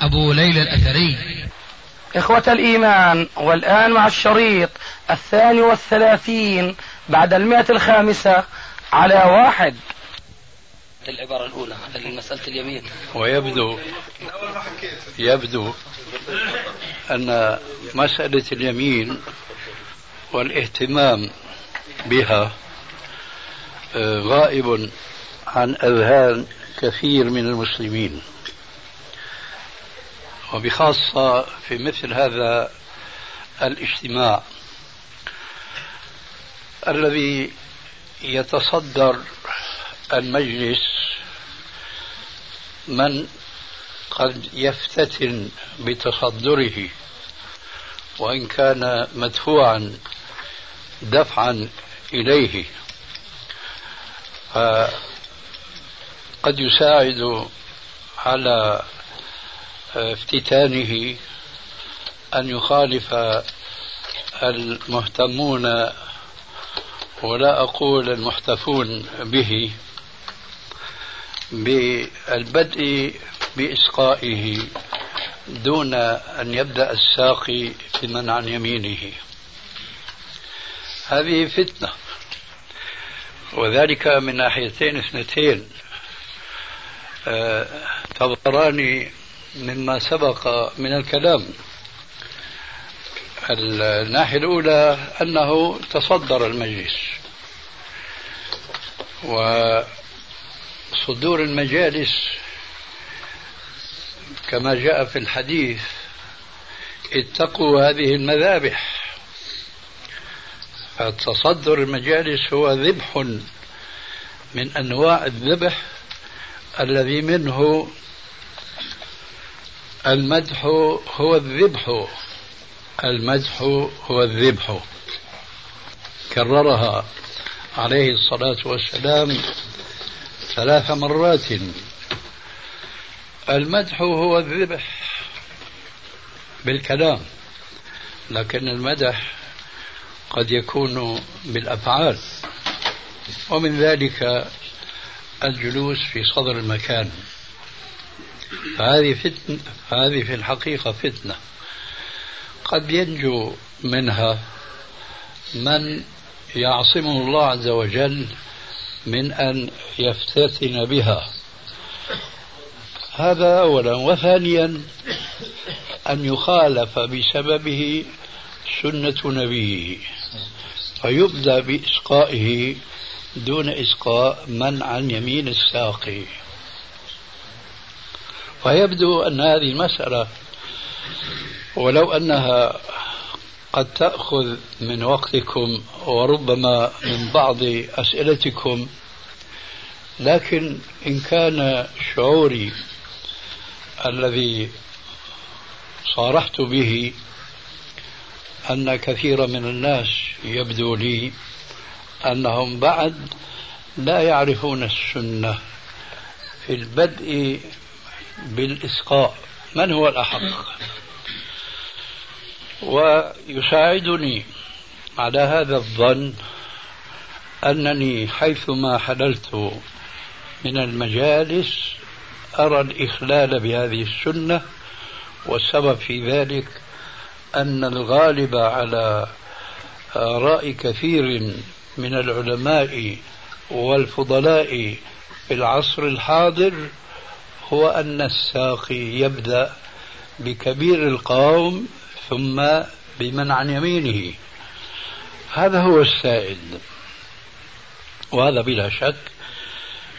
أبو ليلى الأثري. إخوة الإيمان والآن مع الشريط الثاني والثلاثين بعد المئة الخامسة على واحد. العبارة الأولى مسألة اليمين. ويبدو يبدو أن مسألة اليمين والاهتمام بها آه، غائب عن أذهان كثير من المسلمين. وبخاصة في مثل هذا الاجتماع الذي يتصدر المجلس من قد يفتتن بتصدره وإن كان مدفوعا دفعا إليه. قد يساعد على افتتانه أن يخالف المهتمون ولا أقول المحتفون به بالبدء بإسقائه دون أن يبدأ الساقي من عن يمينه. هذه فتنة وذلك من ناحيتين اثنتين. أه تظهران مما سبق من الكلام. الناحية الأولى أنه تصدر المجلس وصدور المجالس كما جاء في الحديث اتقوا هذه المذابح. فتصدر المجالس هو ذبح من أنواع الذبح الذي منه المدح هو الذبح. المدح هو الذبح. كررها عليه الصلاة والسلام ثلاث مرات. المدح هو الذبح بالكلام لكن المدح قد يكون بالأفعال. ومن ذلك الجلوس في صدر المكان. فهذه فتنة هذه في الحقيقة فتنة. قد ينجو منها من يعصمه الله عز وجل من أن يفتتن بها. هذا أولا. وثانيا أن يخالف بسببه سنة نبيه فيبدأ بإسقائه دون إسقاء من عن يمين الساقي. فيبدو أن هذه المسألة ولو أنها قد تأخذ من وقتكم وربما من بعض أسئلتكم لكن إن كان شعوري الذي صارحت به أن كثير من الناس يبدو لي أنهم بعد لا يعرفون السنة في البدء بالإسقاء. من هو الأحق؟ ويساعدني على هذا الظن أنني حيثما حللت من المجالس أرى الإخلال بهذه السنة والسبب في ذلك أن الغالب على آراء كثير من العلماء والفضلاء في العصر الحاضر هو أن الساقي يبدأ بكبير القوم ثم بمن عن يمينه. هذا هو السائد. وهذا بلا شك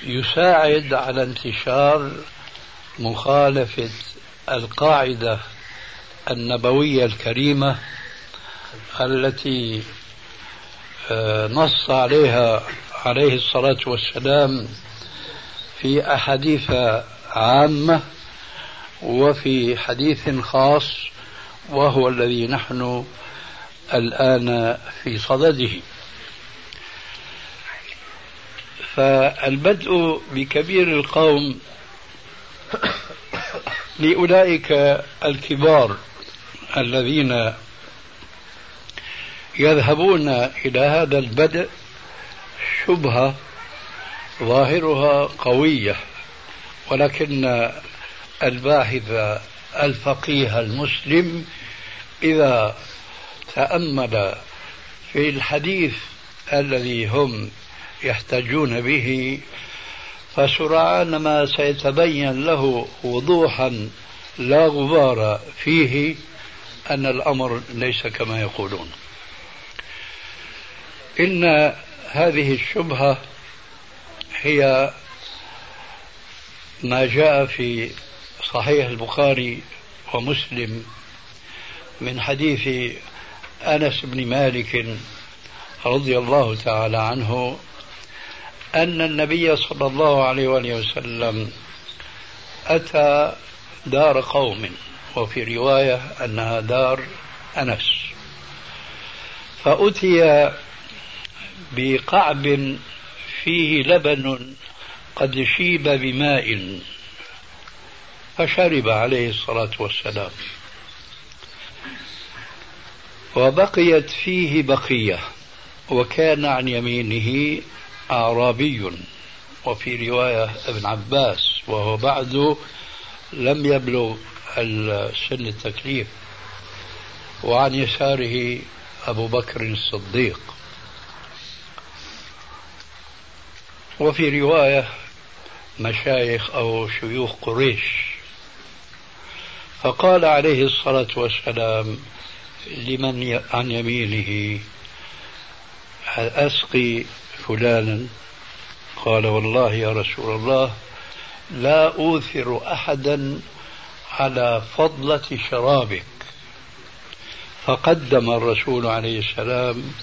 يساعد على انتشار مخالفة القاعدة النبوية الكريمة التي آه، نص عليها عليه الصلاة والسلام في أحاديث عامة وفي حديث خاص وهو الذي نحن الآن في صدده. فالبدء بكبير القوم لأولئك الكبار الذين يذهبون إلى هذا البدء شبهة ظاهرها قوية. ولكن الباحث الفقيه المسلم إذا تأمل في الحديث الذي هم يحتجون به فسرعان ما سيتبين له وضوحا لا غبار فيه أن الأمر ليس كما يقولون. إن هذه الشبهة هي ما جاء في صحيح البخاري ومسلم من حديث أنس بن مالك رضي الله تعالى عنه أن النبي صلى الله عليه وآله وسلم أتى دار قوم وفي رواية أنها دار أنس. فأتي بقعب فيه لبن قد شيب بماء فشرب عليه الصلاة والسلام. وبقيت فيه بقية وكان عن يمينه أعرابي. وفي رواية ابن عباس وهو بعد لم يبلغ سن التكليف. وعن يساره أبو بكر الصديق. وفي رواية مشايخ أو شيوخ قريش. فقال عليه الصلاة والسلام لمن عن يمينه أسقي فلانا؟ قال والله يا رسول الله لا أوثر أحدا على فضلة شرابك. فقدم الرسول عليه السلام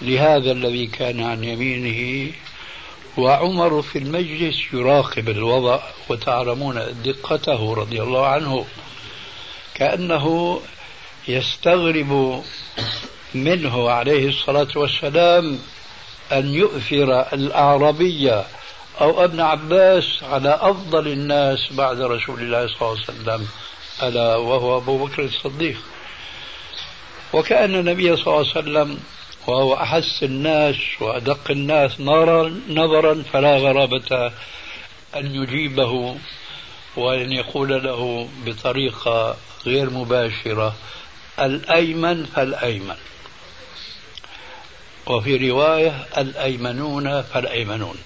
لهذا الذي كان عن يمينه وعمر في المجلس يراقب الوضع وتعلمون دقته رضي الله عنه. كأنه يستغرب منه عليه الصلاة والسلام أن يؤثر الأعربية أو ابن عباس على أفضل الناس بعد رسول الله صلى الله عليه وسلم ألا وهو أبو بكر الصديق. وكأن النبي صلى الله عليه وسلم وهو أحس الناس وأدق الناس نظرا نظرا فلا غرابة أن يجيبه وأن يقول له بطريقة غير مباشرة الأيمن فالأيمن. وفي رواية الأيمنون فالأيمنون.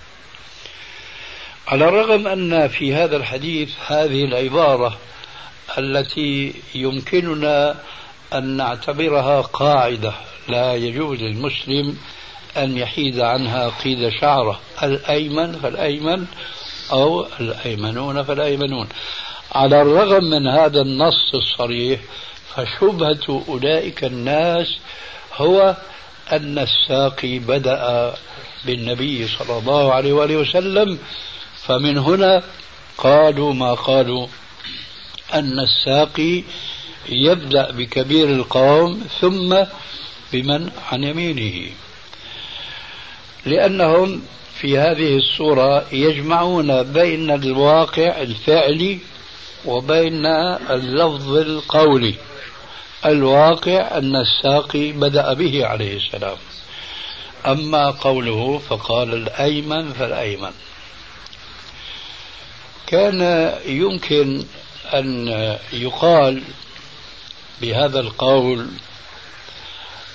على الرغم أن في هذا الحديث هذه العبارة التي يمكننا أن نعتبرها قاعدة لا يجوز للمسلم أن يحيد عنها قيد شعره الأيمن فالأيمن أو الأيمنون فالأيمنون. على الرغم من هذا النص الصريح فشبهة أولئك الناس هو أن الساقي بدأ بالنبي صلى الله عليه وآله وسلم فمن هنا قالوا ما قالوا أن الساقي يبدأ بكبير القوم ثم بمن؟ عن يمينه. لأنهم في هذه الصورة يجمعون بين الواقع الفعلي وبين اللفظ القولي. الواقع أن الساقي بدأ به عليه السلام. أما قوله فقال الأيمن فالأيمن. كان يمكن أن يقال بهذا القول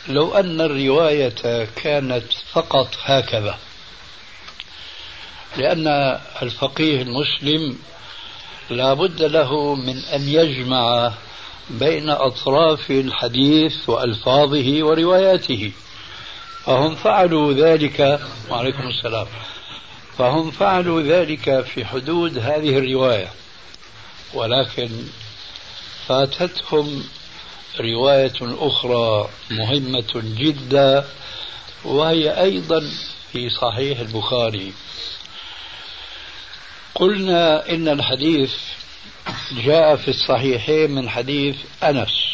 لو أن الرواية كانت فقط هكذا. لأن الفقيه المسلم لا بد له من أن يجمع بين أطراف الحديث وألفاظه ورواياته. فهم فعلوا ذلك وعليكم السلام. فهم فعلوا ذلك في حدود هذه الرواية. ولكن فاتتهم رواية أخرى مهمة جدا وهي أيضا في صحيح البخاري. قلنا إن الحديث جاء في الصحيحين من حديث أنس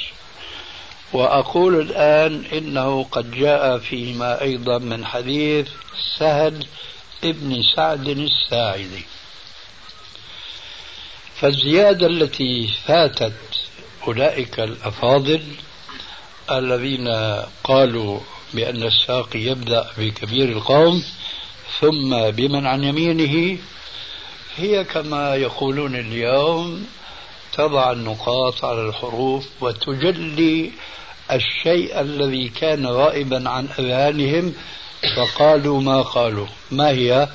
وأقول الآن إنه قد جاء فيما أيضا من حديث سهل ابن سعد الساعدي. فالزيادة التي فاتت أولئك الأفاضل الذين قالوا بأن الساقي يبدأ بكبير القوم ثم بمن عن يمينه. هي كما يقولون اليوم تضع النقاط على الحروف وتجلي الشيء الذي كان غائبا عن أذهانهم فقالوا ما قالوا. ما هي؟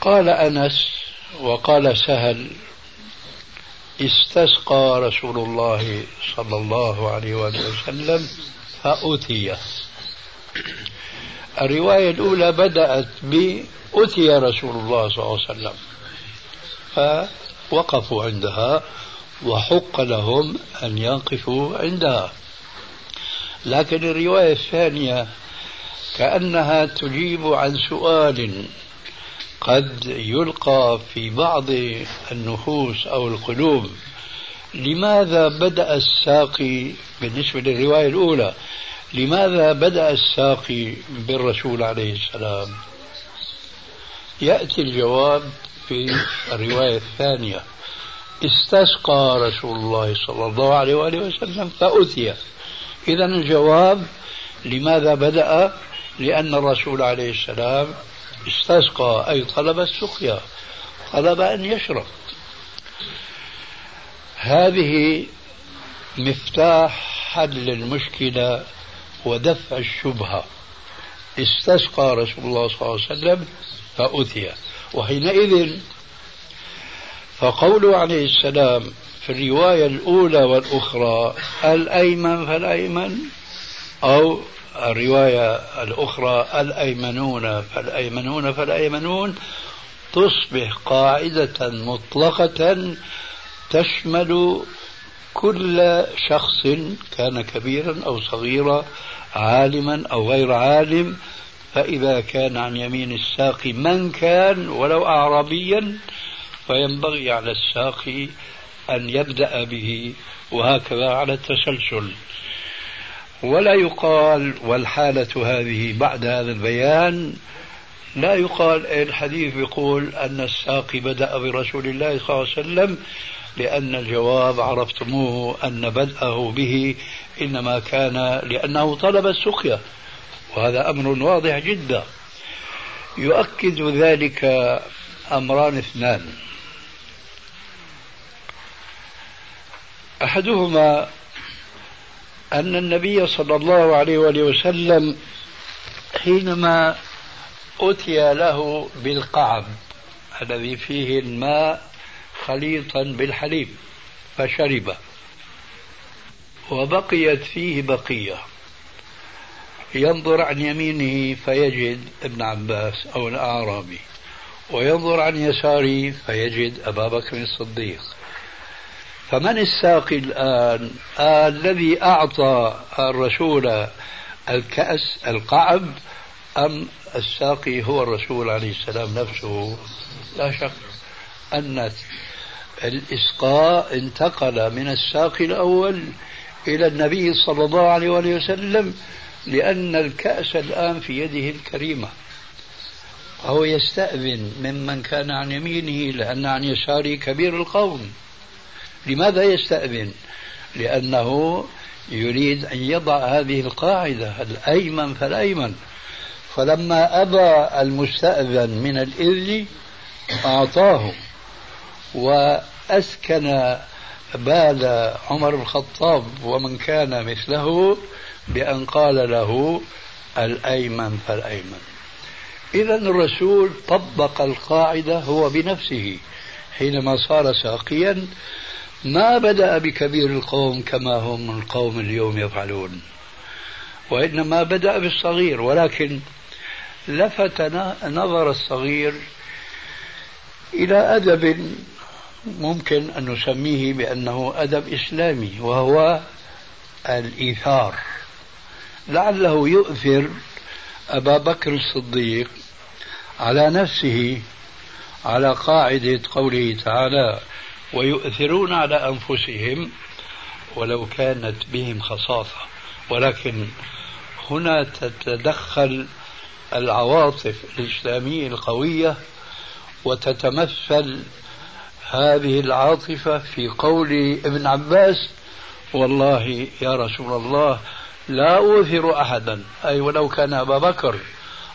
قال أنس وقال سهل استسقى رسول الله صلى الله عليه وسلم فأتي. الرواية الأولى بدأت بأتي رسول الله صلى الله عليه وسلم. فوقفوا عندها وحق لهم أن يقفوا عندها. لكن الرواية الثانية كأنها تجيب عن سؤال قد يلقى في بعض النفوس أو القلوب. لماذا بدأ الساقي بالنسبة للرواية الأولى؟ لماذا بدأ الساقي بالرسول عليه السلام؟ يأتي الجواب في الرواية الثانية. استسقى رسول الله صلى الله عليه وآله وسلم فأتي. إذا الجواب لماذا بدأ؟ لأن الرسول عليه السلام استسقى أي طلب السقيا طلب أن يشرب. هذه مفتاح حل المشكلة ودفع الشبهة. استسقى رسول الله صلى الله عليه وسلم فأتي. وحينئذ فقوله عليه السلام في الرواية الأولى والأخرى الأيمن فالأيمن أو الرواية الأخرى الأيمنون فالأيمنون فالأيمنون تصبح قاعدة مطلقة تشمل كل شخص كان كبيرا أو صغيرا عالما أو غير عالم. فإذا كان عن يمين الساقي من كان ولو أعرابيا فينبغي على الساقي أن يبدأ به وهكذا على التسلسل. ولا يقال والحالة هذه بعد هذا البيان لا يقال الحديث يقول أن الساقي بدأ برسول الله صلى الله عليه وسلم لأن الجواب عرفتموه أن بدأه به إنما كان لأنه طلب السقيا وهذا أمر واضح جدا. يؤكد ذلك أمران اثنان. أحدهما أن النبي صلى الله عليه وآله وسلم حينما أتي له بالقعب الذي فيه الماء خليطا بالحليب فشرب. وبقيت فيه بقية. ينظر عن يمينه فيجد ابن عباس أو الأعرابي وينظر عن يساره فيجد أبا بكر الصديق. فمن الساقي الآن؟ آه الذي أعطى الرسول الكأس القعب أم الساقي هو الرسول عليه السلام نفسه؟ لا شك أن الإسقاء انتقل من الساقي الأول إلى النبي صلى الله عليه وسلم لأن الكأس الآن في يده الكريمة. هو يستأذن ممن كان عن يمينه لأن عن يساره كبير القوم. لماذا يستأذن؟ لأنه يريد أن يضع هذه القاعدة الأيمن فالأيمن. فلما أبى المستأذن من الإذن أعطاه وأسكن بال عمر الخطاب ومن كان مثله بأن قال له الأيمن فالأيمن. إذا الرسول طبق القاعدة هو بنفسه حينما صار ساقيا ما بدأ بكبير القوم كما هم القوم اليوم يفعلون. وإنما بدأ بالصغير ولكن لفت نظر الصغير إلى أدب ممكن أن نسميه بأنه أدب إسلامي وهو الإيثار. لعله يؤثر أبا بكر الصديق على نفسه على قاعدة قوله تعالى ويؤثرون على أنفسهم ولو كانت بهم خصاصة. ولكن هنا تتدخل العواطف الإسلامية القوية وتتمثل هذه العاطفة في قول ابن عباس والله يا رسول الله لا أوثر أحدا أي ولو كان أبا بكر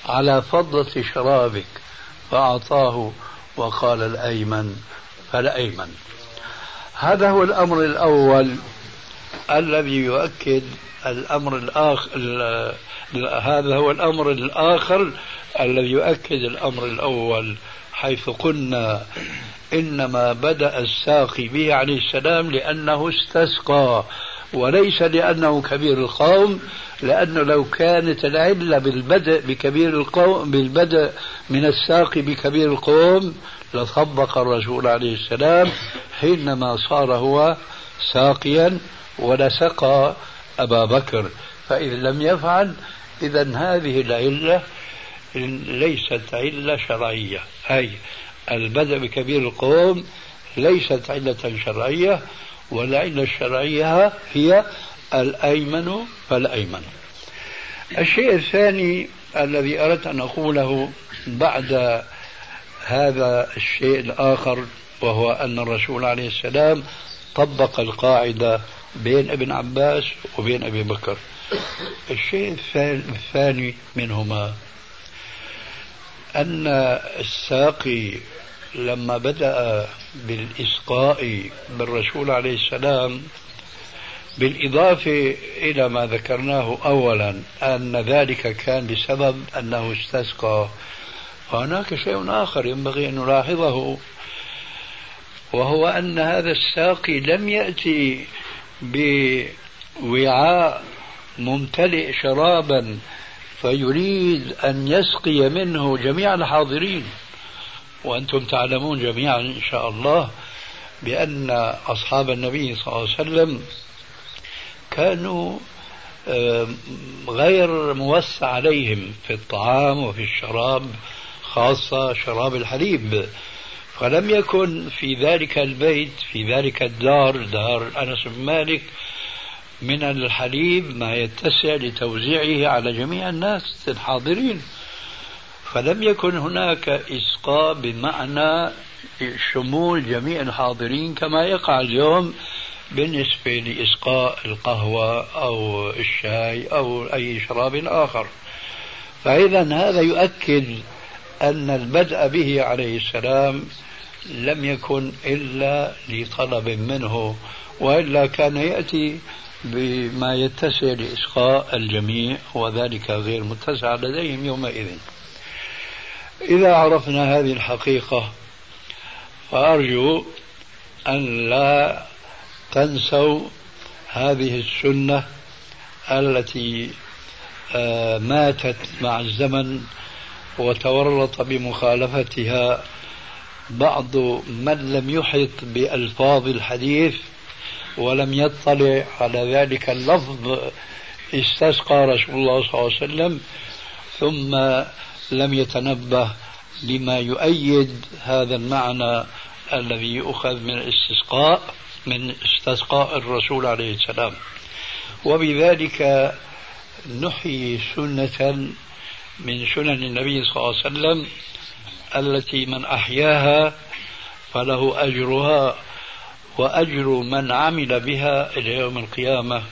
على فضة شرابك فأعطاه وقال الأيمن فالأيمن هذا هو الأمر الأول الذي يؤكد الأمر الآخر هذا هو الأمر الآخر الذي يؤكد الأمر الأول حيث قلنا إنما بدأ الساقي به عليه السلام لأنه استسقى وليس لأنه كبير القوم لأنه لو كانت العلة بالبدء بكبير القوم بالبدء من الساقي بكبير القوم لطبق الرسول عليه السلام حينما صار هو ساقيا ولسقى أبا بكر. فإذا لم يفعل إذا هذه العلة ليست علة شرعية. أي البدء بكبير القوم ليست علة شرعية والعلة الشرعية هي الأيمن فالأيمن. الشيء الثاني الذي أردت أن أقوله بعد هذا الشيء الآخر وهو أن الرسول عليه السلام طبق القاعدة بين ابن عباس وبين أبي بكر. الشيء الثاني منهما أن الساقي لما بدأ بالإسقاء بالرسول عليه السلام بالإضافة إلى ما ذكرناه أولا أن ذلك كان بسبب أنه استسقى. وهناك شيء آخر ينبغي أن نلاحظه وهو أن هذا الساقي لم يأتي بوعاء ممتلئ شرابا فيريد أن يسقي منه جميع الحاضرين. وأنتم تعلمون جميعا إن شاء الله بأن أصحاب النبي صلى الله عليه وسلم كانوا غير موسع عليهم في الطعام وفي الشراب. خاصة شراب الحليب. فلم يكن في ذلك البيت في ذلك الدار دار أنس بن مالك من الحليب ما يتسع لتوزيعه على جميع الناس الحاضرين. فلم يكن هناك إسقاء بمعنى شمول جميع الحاضرين كما يقع اليوم بالنسبة لإسقاء القهوة أو الشاي أو أي شراب آخر. فإذا هذا يؤكد أن البدء به عليه السلام لم يكن إلا لطلب منه وإلا كان يأتي بما يتسع لإسقاء الجميع وذلك غير متسع لديهم يومئذ. إذا عرفنا هذه الحقيقة فأرجو أن لا تنسوا هذه السنة التي آه، ماتت مع الزمن وتورط بمخالفتها بعض من لم يحط بألفاظ الحديث ولم يطلع على ذلك اللفظ استسقى رسول الله صلى الله عليه وسلم ثم لم يتنبه لما يؤيد هذا المعنى الذي يؤخذ من الاستسقاء من استسقاء الرسول عليه السلام. وبذلك نحيي سنة من سنن النبي صلى الله عليه وسلم التي من أحياها فله أجرها وأجر من عمل بها إلى يوم القيامة.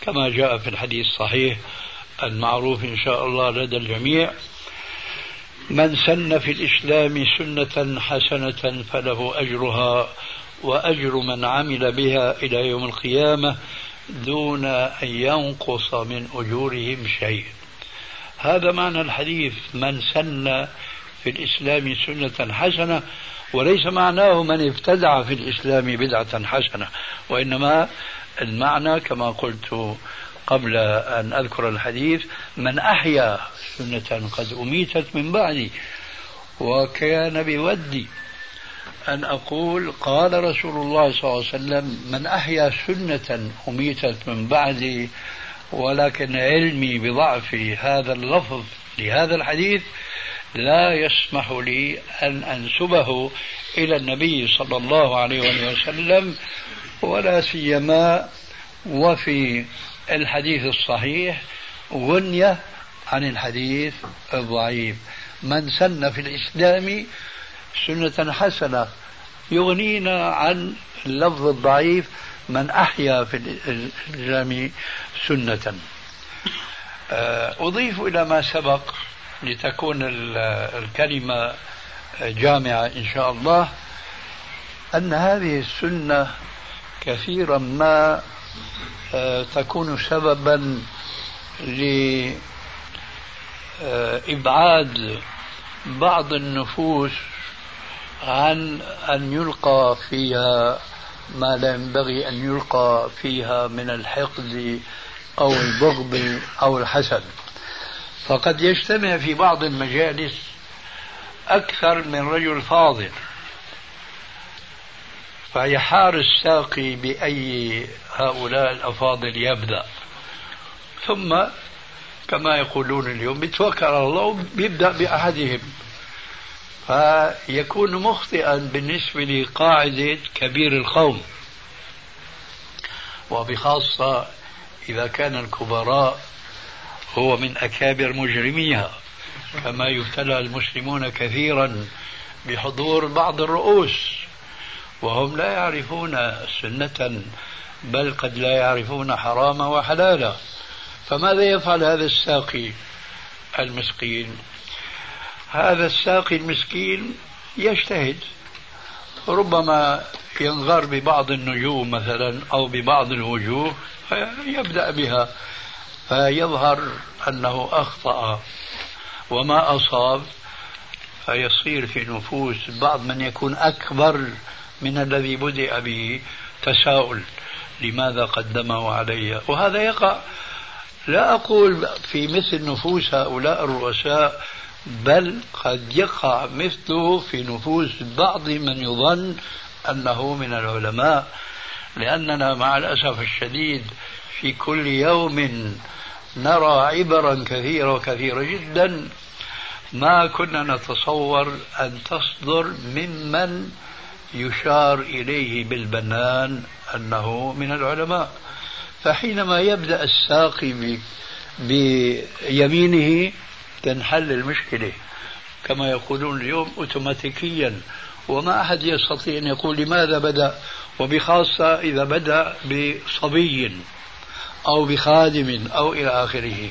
كما جاء في الحديث الصحيح المعروف إن شاء الله لدى الجميع. من سن في الإسلام سنة حسنة فله أجرها وأجر من عمل بها إلى يوم القيامة دون أن ينقص من أجورهم شيء. هذا معنى الحديث من سن في الإسلام سنة حسنة وليس معناه من ابتدع في الإسلام بدعة حسنة. وإنما المعنى كما قلت قبل أن أذكر الحديث من أحيا سنة قد أميتت من بعدي وكان بودي. أن أقول قال رسول الله صلى الله عليه وسلم من أحيا سنة أميتت من بعدي ولكن علمي بضعف هذا اللفظ لهذا الحديث لا يسمح لي أن أنسبه إلى النبي صلى الله عليه وسلم ولا سيما وفي الحديث الصحيح غنية عن الحديث الضعيف. من سن في الإسلام سنة حسنة يغنينا عن اللفظ الضعيف من أحيا في الإسلام سنة. آه، أضيف إلى ما سبق لتكون الكلمة جامعة إن شاء الله أن هذه السنة كثيرا ما آه، تكون سببا لإبعاد بعض النفوس عن أن يلقى فيها ما لا ينبغي أن يلقى فيها من الحقد أو البغض أو الحسد. فقد يجتمع في بعض المجالس أكثر من رجل فاضل فيحار الساقي بأي هؤلاء الأفاضل يبدأ. ثم كما يقولون اليوم بيتوكل على الله وبيبدأ بأحدهم. فيكون مخطئا بالنسبة لقاعدة كبير القوم. وبخاصة إذا كان الكبراء هو من أكابر مجرميها كما يبتلى المسلمون كثيرا بحضور بعض الرؤوس وهم لا يعرفون سنة بل قد لا يعرفون حراما وحلالا. فماذا يفعل هذا الساقي المسكين هذا الساقي المسكين يجتهد. ربما ينغر ببعض النجوم مثلا أو ببعض الوجوه فيبدأ بها فيظهر أنه أخطأ وما أصاب فيصير في نفوس بعض من يكون أكبر من الذي بدأ به تساؤل لماذا قدمه علي؟ وهذا يقع. لا أقول في مثل نفوس هؤلاء الرؤساء بل قد يقع مثله في نفوس بعض من يظن أنه من العلماء لأننا مع الأسف الشديد في كل يوم نرى عبرا كثيرة وكثيرة جدا ما كنا نتصور أن تصدر ممن يشار إليه بالبنان أنه من العلماء. فحينما يبدأ الساقي بيمينه تنحل المشكلة. كما يقولون اليوم أوتوماتيكيا. وما أحد يستطيع أن يقول لماذا بدأ وبخاصة إذا بدأ بصبي أو بخادم أو إلى آخره.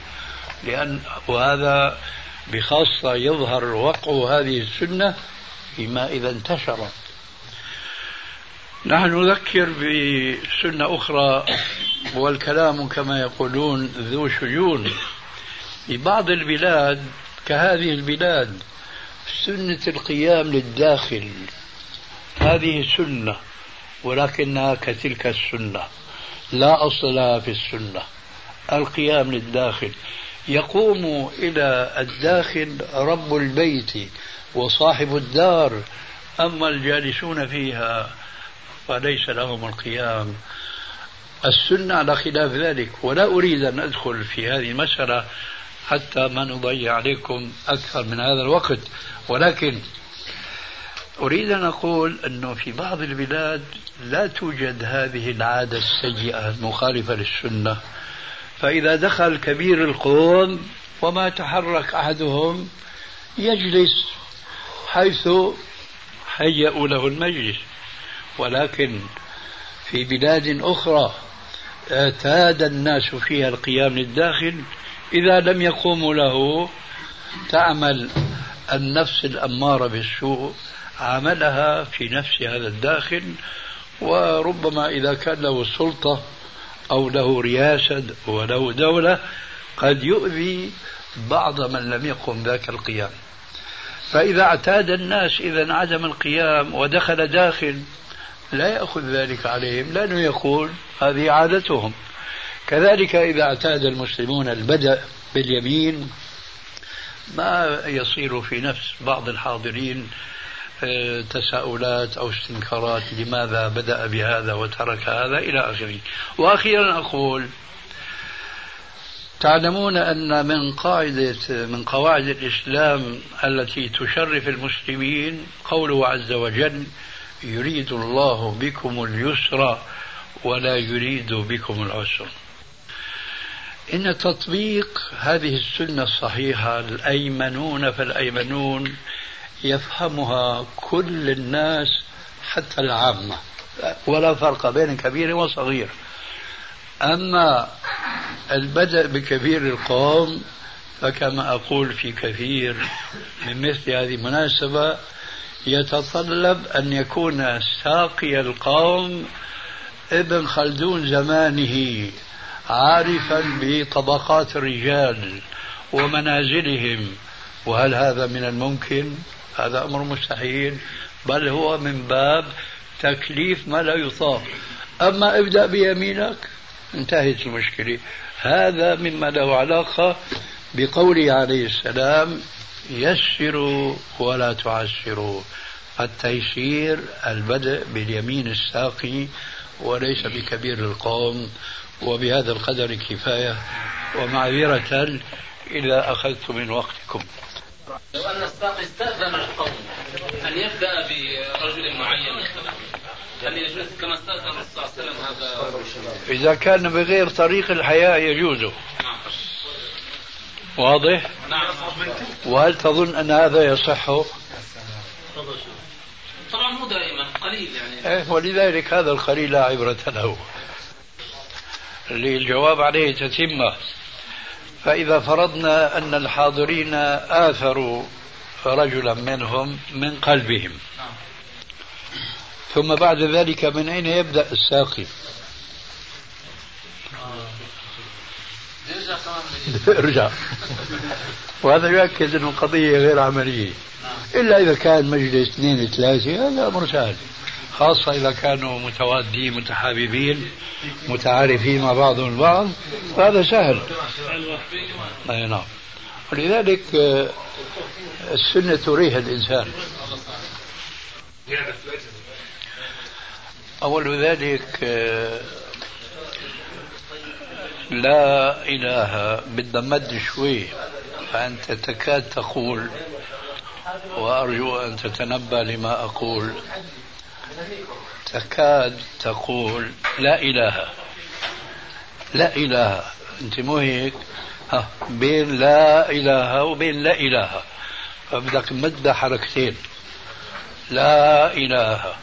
لأن وهذا بخاصة يظهر وقع هذه السنة فيما إذا انتشرت نحن نذكر بسنة أخرى والكلام كما يقولون ذو شجون في بعض البلاد كهذه البلاد سنة القيام للداخل. هذه سنة ولكنها كتلك السنة. لا أصل لها في السنة. القيام للداخل. يقوم إلى الداخل رب البيت وصاحب الدار أما الجالسون فيها فليس لهم القيام. السنة على خلاف ذلك. ولا أريد أن أدخل في هذه المسألة. حتى ما نضيع عليكم أكثر من هذا الوقت. ولكن أريد أن أقول أنه في بعض البلاد لا توجد هذه العادة السيئة المخالفة للسنة. فإذا دخل كبير القوم وما تحرك أحدهم يجلس حيث هيأوا له المجلس. ولكن في بلاد أخرى اعتاد الناس فيها القيام للداخل إذا لم يقوموا له تعمل النفس الأمارة بالسوء عملها في نفس هذا الداخل وربما إذا كان له سلطة أو له رياسة وله دولة قد يؤذي بعض من لم يقم ذاك القيام. فإذا اعتاد الناس إذا عدم القيام ودخل داخل لا يأخذ ذلك عليهم لأنه يقول هذه عادتهم. كذلك إذا اعتاد المسلمون البدء باليمين ما يصير في نفس بعض الحاضرين آه، تساؤلات أو استنكارات لماذا بدأ بهذا وترك هذا إلى آخره. وأخيرا أقول تعلمون أن من قاعدة من قواعد الإسلام التي تشرف المسلمين قوله عز وجل يريد الله بكم اليسر ولا يريد بكم العسر إن تطبيق هذه السنة الصحيحة الأيمنون فالأيمنون يفهمها كل الناس حتى العامة ولا فرق بين كبير وصغير. أما البدء بكبير القوم فكما أقول في كثير من مثل هذه المناسبة يتطلب أن يكون ساقي القوم ابن خلدون زمانه. عارفا بطبقات الرجال ومنازلهم. وهل هذا من الممكن؟ هذا أمر مستحيل. بل هو من باب تكليف ما لا يطاق. أما ابدأ بيمينك انتهت المشكلة. هذا مما له علاقة بقوله عليه السلام يسروا ولا تعسروا. التيسير البدء باليمين الساقي وليس بكبير القوم. وبهذا القدر كفاية ومعذرة إذا أخذت من وقتكم. لو أن الساقي استأذن القوم أن يبدأ برجل معين هل يجوز كما استأذن الرسول صلى الله عليه وسلم هذا. إذا كان بغير طريق الحياة يجوز. واضح؟ نعم. وهل تظن أن هذا يصح؟ طبعا مو دائما قليل يعني. إيه ولذلك هذا القليل لا عبرة له. اللي الجواب عليه تتمة. فإذا فرضنا أن الحاضرين آثروا رجلا منهم من قلبهم. ثم بعد ذلك من أين يبدأ الساقي؟ ارجع وهذا يؤكد أن القضية غير عملية. إلا إذا كان مجلس اثنين ثلاثة هذا أمر سهل خاصة إذا كانوا متوادين متحاببين متعارفين مع بعضهم البعض فهذا سهل. أي نعم. ولذلك آه، السنة تريح الإنسان. أول ذلك آه، لا إله بدنا مد شوي فأنت تكاد تقول وأرجو أن تتنبأ لما أقول. تكاد تقول لا إله. لا إله. أنت مو هيك؟ ها بين لا إله وبين لا إله. فبدك مد حركتين. لا إله.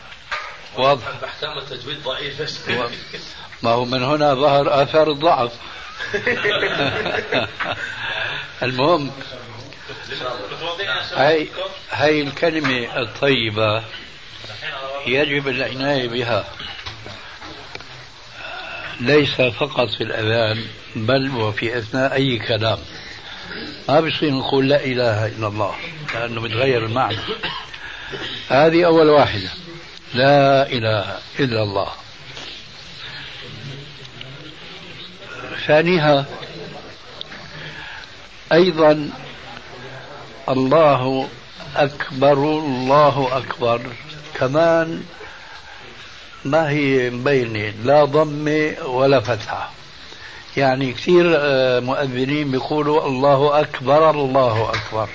واضح. بحكام التجويد ضعيف؟ ما هو من هنا ظهر آثار الضعف المهم هاي هاي الكلمة الطيبة. يجب العناية بها. ليس فقط في الأذان بل وفي أثناء أي كلام. ما بيصير نقول لا إله إلا الله لأنه بتغير المعنى. هذه أول واحدة. لا إله إلا الله. ثانيها أيضا الله أكبر الله أكبر. كمان ما هي مبينة لا ضمة ولا فتحة. يعني كثير آه، مؤذنين بيقولوا الله أكبر الله أكبر.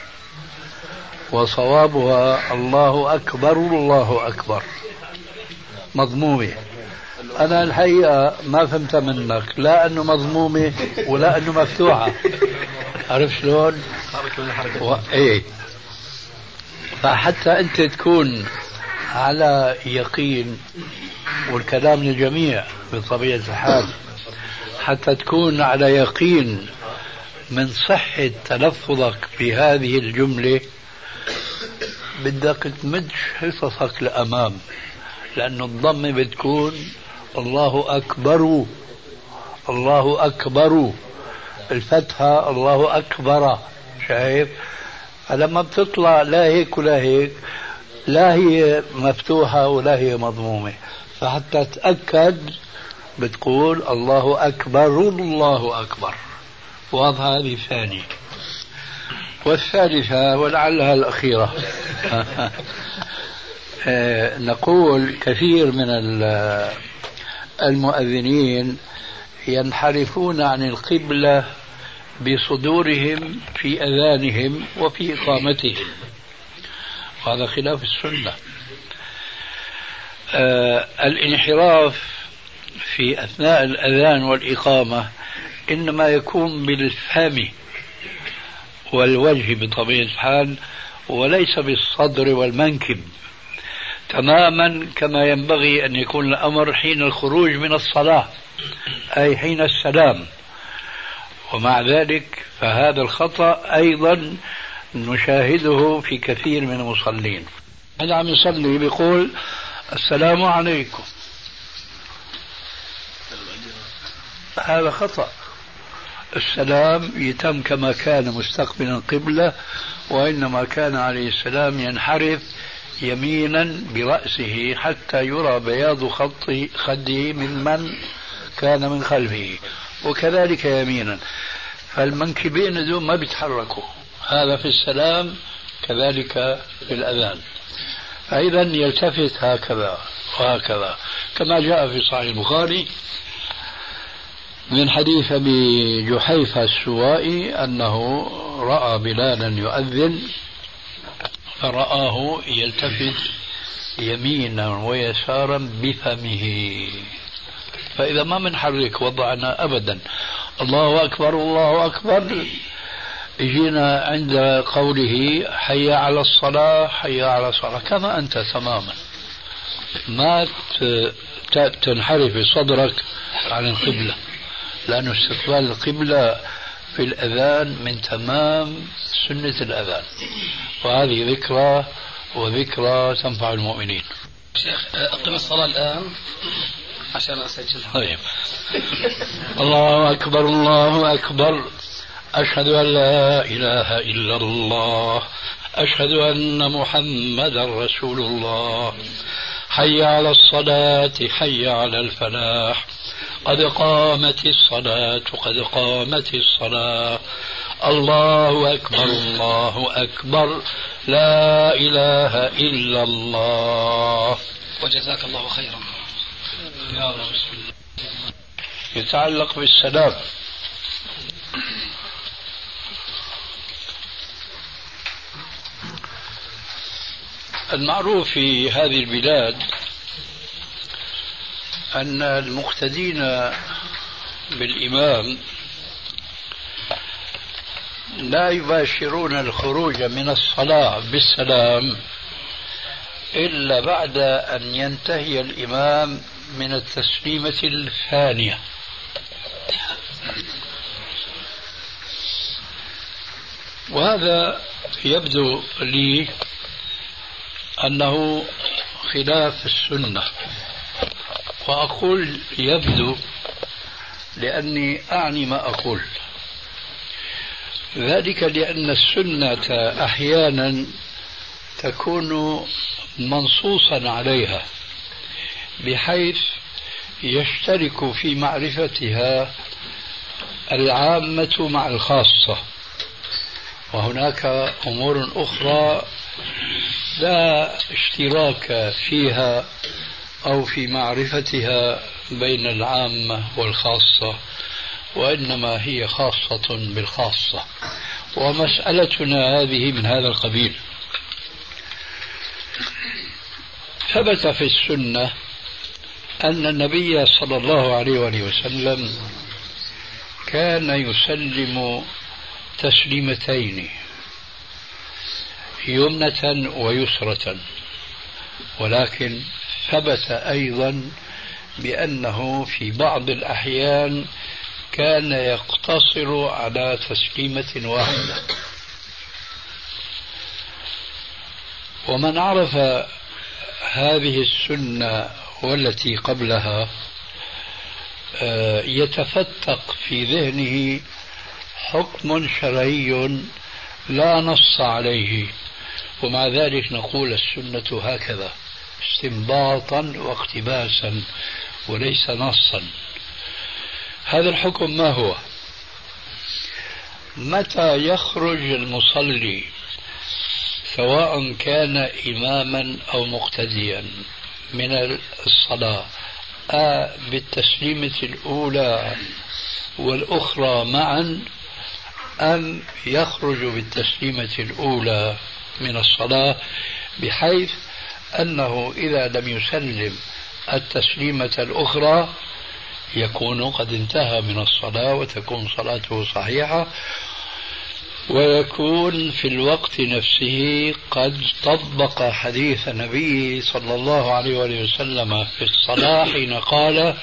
وصوابها الله أكبر الله أكبر. مضمومة. أنا الحقيقة ما فهمت منك. لا أنه مضمومة ولا أنه مفتوحة. عرفت شلون؟ و... إيه. فحتى أنت تكون على يقين والكلام للجميع بطبيعة الحال. حتى تكون على يقين من صحة تلفظك بهذه الجملة بدك تمد حصصك لأمام. لأن الضمة بتكون الله أكبر الله أكبر. الفتحة الله أكبر. شايف؟ فلما بتطلع لا هيك ولا هيك لا هي مفتوحة ولا هي مضمومة. فحتى تتأكد بتقول الله أكبر الله أكبر. واضحة هذه ثانية والثالثة ولعلها الأخيرة. آه، نقول كثير من المؤذنين ينحرفون عن القبلة بصدورهم في أذانهم وفي إقامتهم. وهذا خلاف السنة. آه الانحراف في أثناء الأذان والإقامة إنما يكون بالفم والوجه بطبيعة الحال وليس بالصدر والمنكب. تماما كما ينبغي أن يكون الأمر حين الخروج من الصلاة أي حين السلام. ومع ذلك فهذا الخطأ أيضا نشاهده في كثير من المصلين. هذا عم يصلي بيقول السلام عليكم. هذا خطأ. السلام يتم كما كان مستقبلا قبلة وإنما كان عليه السلام ينحرف يمينا برأسه حتى يرى بياض خط خده من من كان من خلفه وكذلك يمينا. فالمنكبين دول ما بيتحركوا. هذا في السلام كذلك في الأذان. فإذا يلتفت هكذا وهكذا. كما جاء في صحيح البخاري من حديث أبي جحيفة السوائي أنه رأى بلالا يؤذن فرآه يلتفت يمينا ويسارا بفمه. فإذا ما بنحرك وضعنا أبدا. الله أكبر الله أكبر. جينا عند قوله حي على الصلاة حي على الصلاة. كما أنت تماما. ما تنحرف صدرك عن القبلة. لأن استقبال القبلة في الأذان من تمام سنة الأذان. وهذه ذكرى وذكرى تنفع المؤمنين. شيخ أقم الصلاة الآن عشان أسجلها. طيب. الله أكبر الله أكبر. أشهد أن لا إله إلا الله أشهد أن محمدا رسول الله. حي على الصلاة حي على الفلاح. قد قامت الصلاة قد قامت الصلاة. الله أكبر الله أكبر. لا إله إلا الله. وجزاك الله خيرا. يا رب يتعلق بالسلام. المعروف في هذه البلاد أن المقتدين بالإمام لا يباشرون الخروج من الصلاة بالسلام إلا بعد أن ينتهي الإمام من التسليمة الثانية. وهذا يبدو لي أنه خلاف السنة. وأقول يبدو لأني أعني ما أقول. ذلك لأن السنة أحيانا تكون منصوصا عليها بحيث يشترك في معرفتها العامة مع الخاصة. وهناك أمور أخرى لا اشتراك فيها أو في معرفتها بين العامة والخاصة وإنما هي خاصة بالخاصة. ومسألتنا هذه من هذا القبيل. ثبت في السنة أن النبي صلى الله عليه وآله وسلم كان يسلم تسليمتين. يمنة ويسرة. ولكن ثبت أيضا بأنه في بعض الأحيان كان يقتصر على تسليمة واحدة. ومن عرف هذه السنة والتي قبلها آه، يتفتق في ذهنه حكم شرعي لا نص عليه. ومع ذلك نقول السنة هكذا استنباطا واقتباسا وليس نصا. هذا الحكم ما هو؟ متى يخرج المصلي سواء كان إماما أو مقتديا من الصلاة آ بالتسليمة الأولى والأخرى معا أم يخرج بالتسليمة الأولى؟ من الصلاة بحيث أنه إذا لم يسلم التسليمة الأخرى يكون قد انتهى من الصلاة وتكون صلاته صحيحة ويكون في الوقت نفسه قد طبق حديث النبي صلى الله عليه وسلم في الصلاة حين قال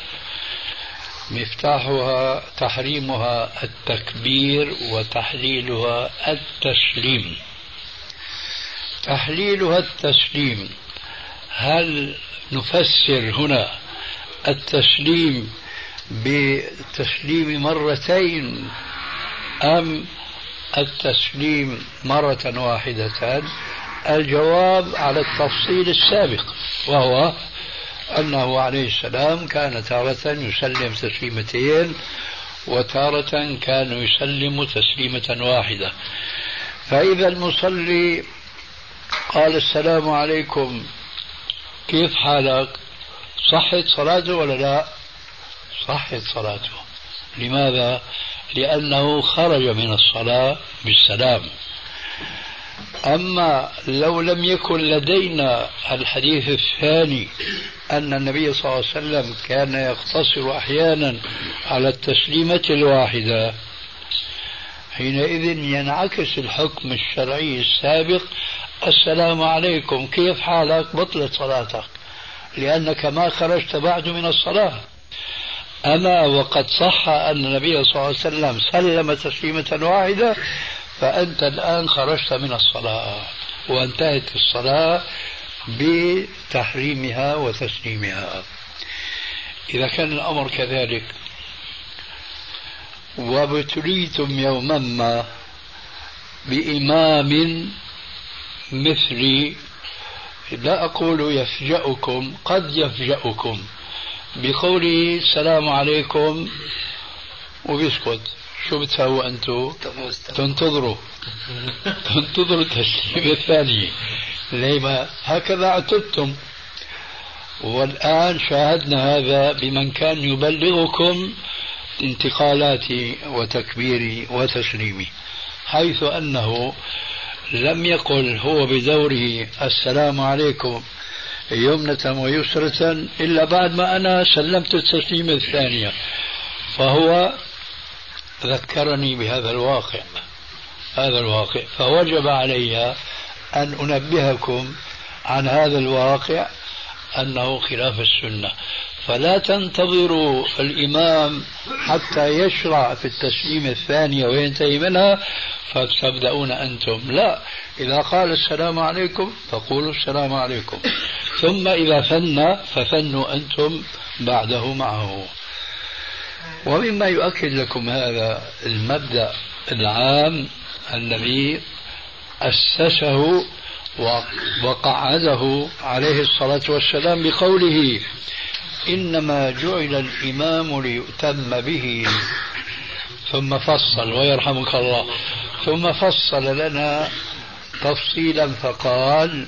مفتاحها تحريمها التكبير وتحليلها التسليم. تحليلها التسليم. هل نفسر هنا التسليم بتسليم مرتين أم التسليم مرة واحدة الجواب على التفصيل السابق وهو أنه عليه السلام كان تارة يسلم تسليمتين وتارة كان يسلم تسليمة واحدة. فإذا المصلي قال السلام عليكم. كيف حالك؟ صحت صلاته ولا لا؟ صحت صلاته. لماذا؟ لأنه خرج من الصلاة بالسلام. أما لو لم يكن لدينا الحديث الثاني أن النبي صلى الله عليه وسلم كان يقتصر أحيانا على التسليمة الواحدة حينئذ ينعكس الحكم الشرعي السابق السلام عليكم كيف حالك؟ بطلت صلاتك. لأنك ما خرجت بعد من الصلاة. أما وقد صح أن النبي صلى الله عليه وسلم سلم تسليمة واحدة فأنت الآن خرجت من الصلاة. وانتهت الصلاة بتحريمها وتسليمها. إذا كان الأمر كذلك. وابتليتم يوما ما بإمام مثلي لا أقول يفجأكم قد يفجأكم. بقوله السلام عليكم وبيسكت شو بتسووا أنتم تنتظروا. تنتظروا. التسليم الثاني. لما هكذا اعتدتم. والآن شاهدنا هذا بمن كان يبلغكم انتقالاتي وتكبيري وتسليمي حيث أنه لم يقل هو بدوره السلام عليكم يمنة ويسرة إلا بعد ما أنا سلمت التسليمة الثانية فهو ذكرني بهذا الواقع هذا الواقع فوجب علي أن أنبهكم عن هذا الواقع أنه خلاف السنة. فلا تنتظروا الإمام حتى يشرع في التسليم الثانية وينتهي منها فتبدأون أنتم. لا. إذا قال السلام عليكم فقولوا السلام عليكم. ثم إذا فن ففنوا أنتم بعده معه. ومما يؤكد لكم هذا المبدأ العام الذي أسسه وقعده عليه الصلاة والسلام بقوله إنما جعل الإمام ليؤتم به. ثم فصل ويرحمك الله. ثم فصل لنا تفصيلا فقال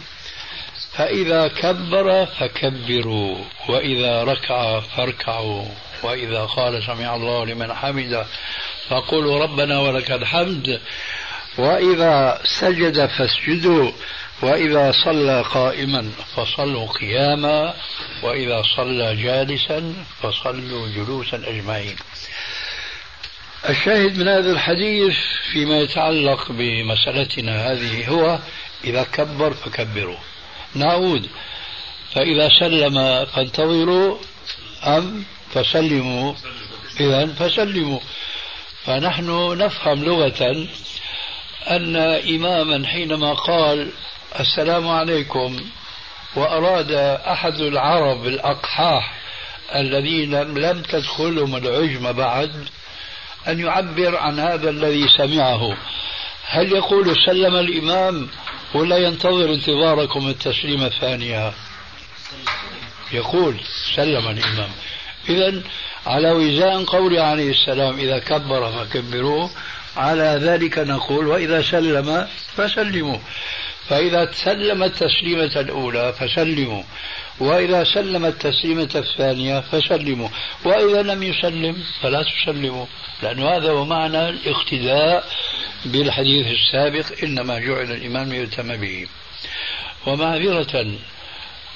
فإذا كبر فكبروا وإذا ركع فاركعوا وإذا قال سمع الله لمن حمده فقولوا ربنا ولك الحمد وإذا سجد فاسجدوا. وإذا صلى قائما فصلوا قياما وإذا صلى جالسا فصلوا جلوسا أجمعين. الشاهد من هذا الحديث فيما يتعلق بمسألتنا هذه هو إذا كبر فكبروا. نعود. فإذا سلم فانتظروا أم فسلموا؟ إذا فسلموا. فنحن نفهم لغة أن إماما حينما قال السلام عليكم. وأراد أحد العرب الأقحاح الذين لم تدخلهم العجم بعد أن يعبر عن هذا الذي سمعه. هل يقول سلم الإمام ولا ينتظر انتظاركم التسليمة الثانية؟ يقول سلم الإمام. إذا على وزان قول عليه السلام إذا كبر فكبروه. على ذلك نقول وإذا سلم فسلموا. فإذا سلم التسليمة الأولى فسلموا. وإذا سلم التسليمة الثانية فسلموا. وإذا لم يسلم فلا تسلموا. لأن هذا هو معنى الاقتداء بالحديث السابق إنما جعل الإمام ليؤتم به. ومعذرة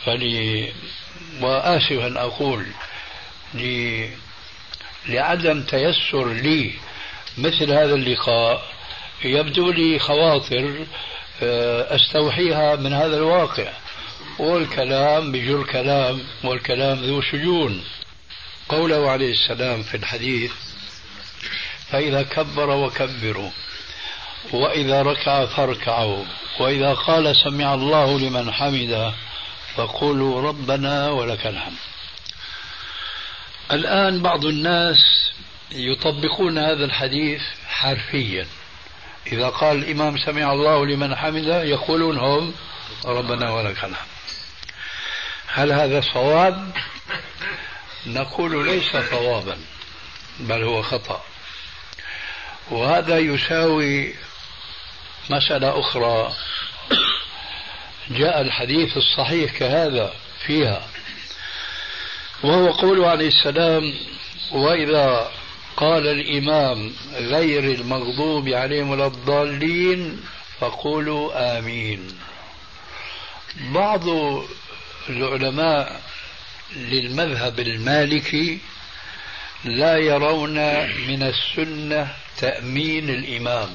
فلي وآسف أن أقول لي لعدم تيسر لي مثل هذا اللقاء يبدو لي خواطر آه، أستوحيها من هذا الواقع. والكلام بجر كلام والكلام ذو شجون. قوله عليه السلام في الحديث فإذا كبر وكبروا وإذا ركع فاركعوا وإذا قال سمع الله لمن حمده فقولوا ربنا ولك الحمد. الآن بعض الناس يطبقون هذا الحديث حرفيا. إذا قال الإمام سمع الله لمن حمده يقولون هم ربنا ولك الحمد هل هذا صواب؟ نقول ليس صوابا بل هو خطأ. وهذا يساوي مسألة أخرى. جاء الحديث الصحيح كهذا فيها. وهو قوله عليه السلام وإذا قال الإمام غير المغضوب عليهم ولا الضالين فقولوا آمين. بعض العلماء للمذهب المالكي لا يرون من السنة تأمين الإمام.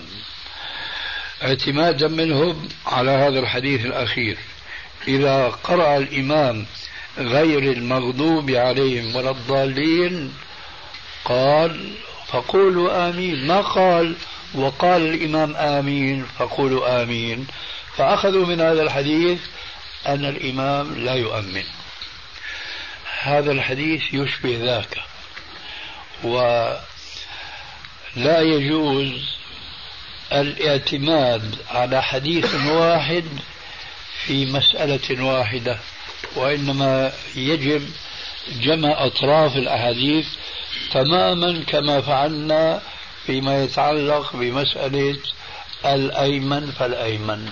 اعتمادا منهم على هذا الحديث الأخير. إذا قرأ الإمام غير المغضوب عليهم ولا الضالين قال فقولوا آمين. ما قال؟ وقال الإمام آمين فقولوا آمين. فأخذوا من هذا الحديث أن الإمام لا يؤمن. هذا الحديث يشبه ذاك ولا يجوز الاعتماد على حديث واحد في مسألة واحدة وإنما يجب جمع أطراف الأحاديث تماما كما فعلنا فيما يتعلق بمسألة الأيمن فالأيمن.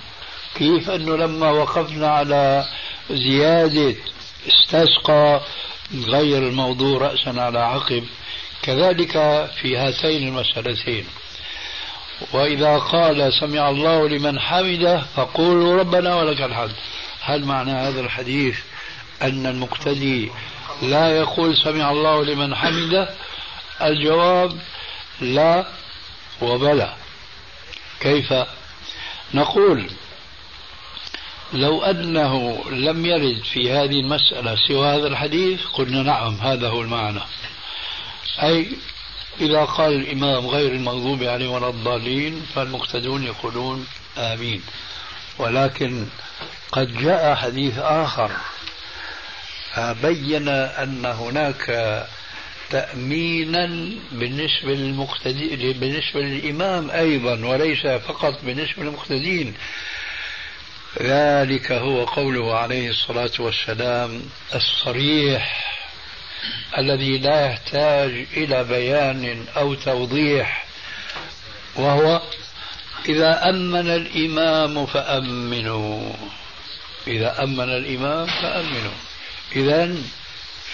كيف أنه لما وقفنا على زيادة استسقى غير الموضوع رأسا على عقب كذلك في هاتين المسألتين. وإذا قال سمع الله لمن حمده فقولوا ربنا ولك الحمد. هل معنى هذا الحديث أن المقتدي لا يقول سمع الله لمن حمده الجواب لا وبلى. كيف؟ نقول لو أنه لم يرد في هذه المسألة سوى هذا الحديث قلنا نعم هذا هو المعنى. أي إذا قال الإمام غير المغضوب عليهم ولا الضالين فالمقتدون يقولون آمين. ولكن قد جاء حديث آخر بين أن هناك تأمينا بالنسبة للمقتدي بالنسبة للإمام أيضا وليس فقط بالنسبة للمقتدين. ذلك هو قوله عليه الصلاة والسلام الصريح الذي لا يحتاج إلى بيان أو توضيح وهو إذا أمن الإمام فأمنوا. إذا أمن الإمام فأمنوا. إذا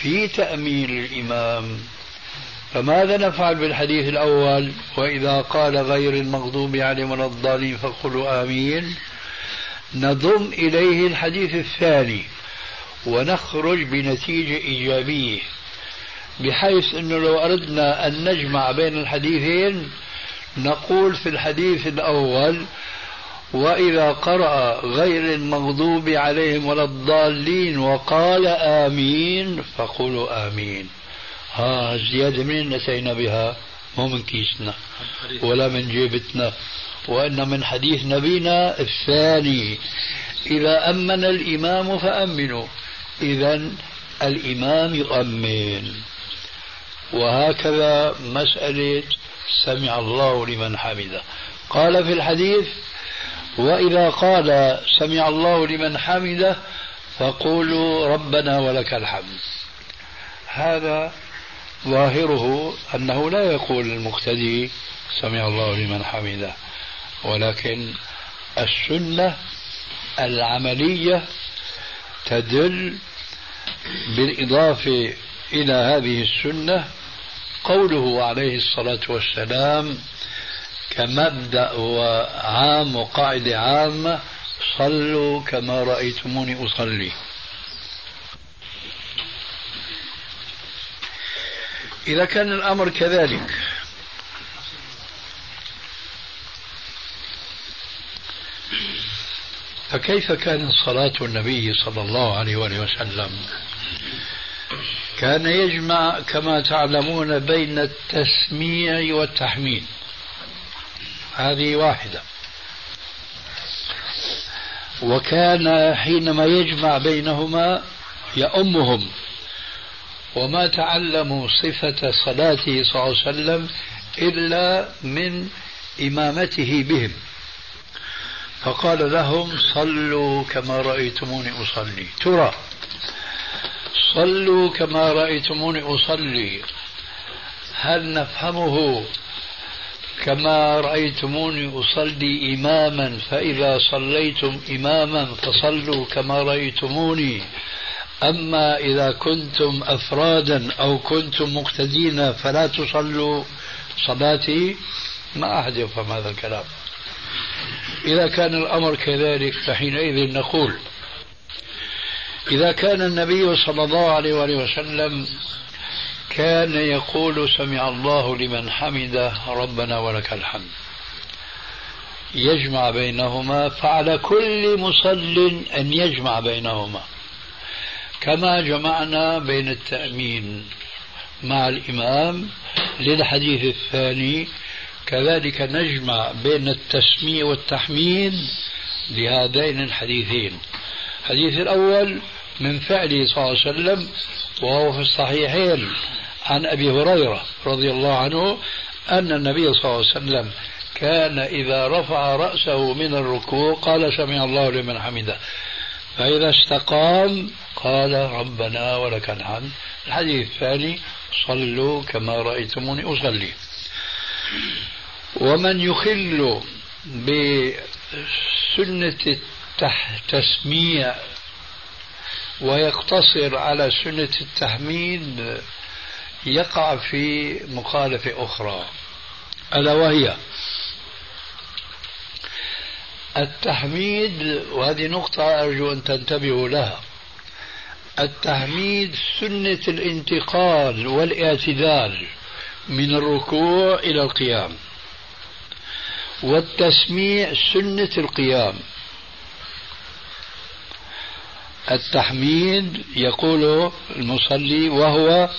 في تأمين الإمام. فماذا نفعل بالحديث الأول؟ وإذا قال غير المغضوب عليهم ولا الضالين فقولوا آمين. نضم إليه الحديث الثاني ونخرج بنتيجة إيجابية بحيث أنه لو أردنا أن نجمع بين الحديثين نقول في الحديث الأول وإذا قرأ غير المغضوب عليهم ولا الضالين وقال آمين فقولوا آمين. ها الزيادة منين أتينا بها؟ مو من كيسنا ولا من جيبتنا وإن من حديث نبينا الثاني. إذا أمن الإمام فأمنوا. إذا الإمام يؤمن. وهكذا مسألة سمع الله لمن حمده. قال في الحديث وإذا قال سمع الله لمن حمده فقولوا ربنا ولك الحمد. هذا ظاهره أنه لا يقول المقتدي سمع الله لمن حمده ولكن السنة العملية تدل بالإضافة إلى هذه السنة قوله عليه الصلاة والسلام كمبدأ وعام وقاعدة عامة صلوا كما رأيتموني أصلي. إذا كان الأمر كذلك فكيف كانت صلاة النبي صلى الله عليه وآله وسلم؟ كان يجمع كما تعلمون بين التسميع والتحميد. هذه واحدة. وكان حينما يجمع بينهما يأمهم. وما تعلموا صفة صلاته صلى الله عليه وسلم إلا من إمامته بهم. فقال لهم صلوا كما رأيتموني أصلي. ترى صلوا كما رأيتموني أصلي. هل نفهمه كما رأيتموني أصلي إماما فإذا صليتم إماما فصلوا كما رأيتموني. أما إذا كنتم أفرادا أو كنتم مقتدين فلا تصلوا صلاتي ما أحد يفهم هذا الكلام. إذا كان الأمر كذلك فحينئذ نقول إذا كان النبي صلى الله عليه وسلم كان يقول سمع الله لمن حمده ربنا ولك الحمد. يجمع بينهما فعلى كل مصل أن يجمع بينهما. كما جمعنا بين التأمين مع الإمام للحديث الثاني كذلك نجمع بين التسمية والتحميد لهذين الحديثين. الحديث الأول من فعله صلى الله عليه وسلم وهو في الصحيحين. عن أبي هريرة رضي الله عنه أن النبي صلى الله عليه وسلم كان إذا رفع رأسه من الركوع قال سمع الله لمن حمده. فإذا استقام قال ربنا ولك الحمد. الحديث الثاني صلوا كما رأيتموني أصلي. ومن يخل بسنة التسميع ويقتصر على سنة التحميد يقع في مخالفة أخرى. ألا وهي التحميد وهذه نقطة أرجو أن تنتبهوا لها. التحميد سنة الانتقال والاعتدال من الركوع إلى القيام والتسميع سنة القيام. التحميد يقول المصلي وهو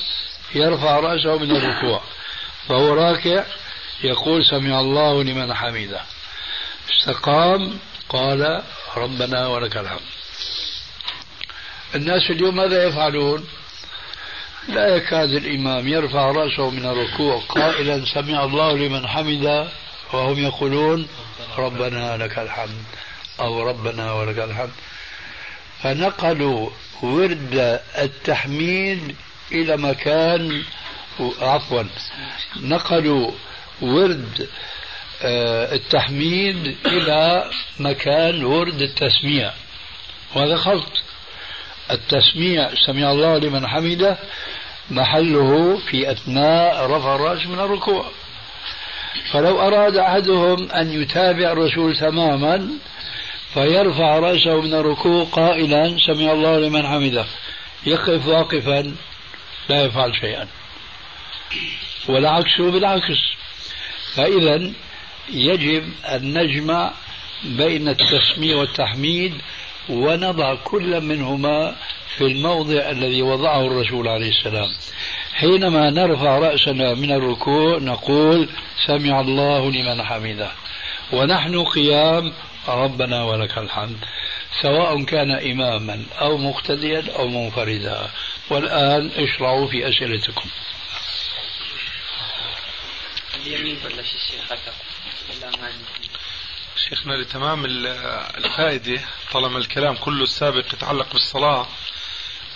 يرفع رأسه من الركوع. فهو راكع يقول سمع الله لمن حمده. استقام قال ربنا ولك الحمد. الناس اليوم ماذا يفعلون؟ لا يكاد الإمام يرفع رأسه من الركوع قائلا سمع الله لمن حمده وهم يقولون ربنا لك الحمد أو ربنا ولك الحمد. فنقلوا ورد التحميد إلى مكان عفوا. نقلوا ورد آه، التحميد إلى مكان ورد التسميع. وهذا خلط. التسميع سمع الله لمن حمده محله في أثناء رفع الرأس من الركوع. فلو أراد أحدهم أن يتابع الرسول تماما فيرفع رأسه من الركوع قائلا سمع الله لمن حمده. يقف واقفا. لا يفعل شيئا. والعكس بالعكس فإذا يجب أن نجمع بين التسمية والتحميد ونضع كل منهما في الموضع الذي وضعه الرسول عليه السلام. حينما نرفع رأسنا من الركوع نقول سمع الله لمن حمده. ونحن قيام ربنا ولك الحمد. سواء كان إماما أو مقتديا أو منفردا. والآن اشرعوا في أسئلتكم. اليمين الشيخ شيخنا لتمام الفائدة طالما الكلام كله السابق يتعلق بالصلاة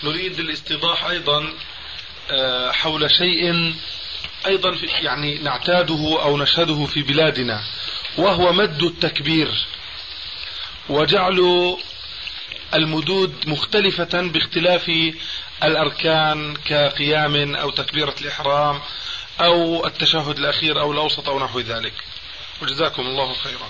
نريد الاستيضاح أيضا آه، حول شيء أيضا يعني نعتاده أو نشهده في بلادنا وهو مد التكبير وجعل المدود مختلفة باختلاف الأركان كقيام أو تكبيرة الإحرام أو التشهد الأخير أو الأوسط أو نحو ذلك. وجزاكم الله خيرا.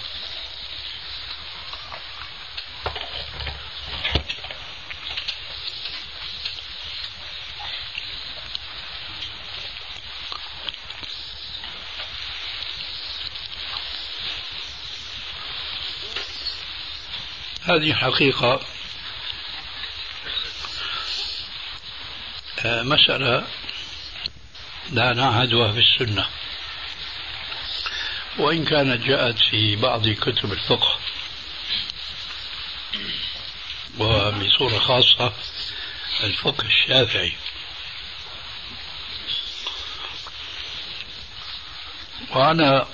هذه حقيقة مسألة لا نعهدها في السنة. وإن كانت جاءت في بعض كتب الفقه وبصورة خاصة الفقه الشافعي. وأنا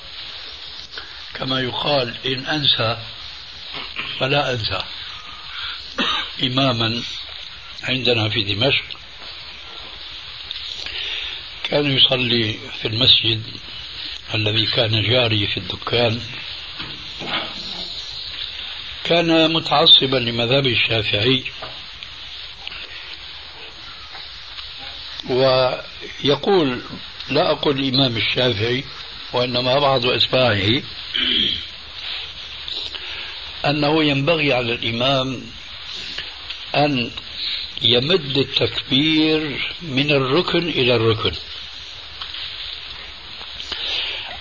كما يقال إن أنسى فلا أنسى إماما عندنا في دمشق. كان يصلي في المسجد الذي كان جاري في الدكان. كان متعصبا لمذهب الشافعي ويقول لا أقول الإمام الشافعي وإنما بعض أتباعه أنه ينبغي على الإمام أن يمد التكبير من الركن إلى الركن.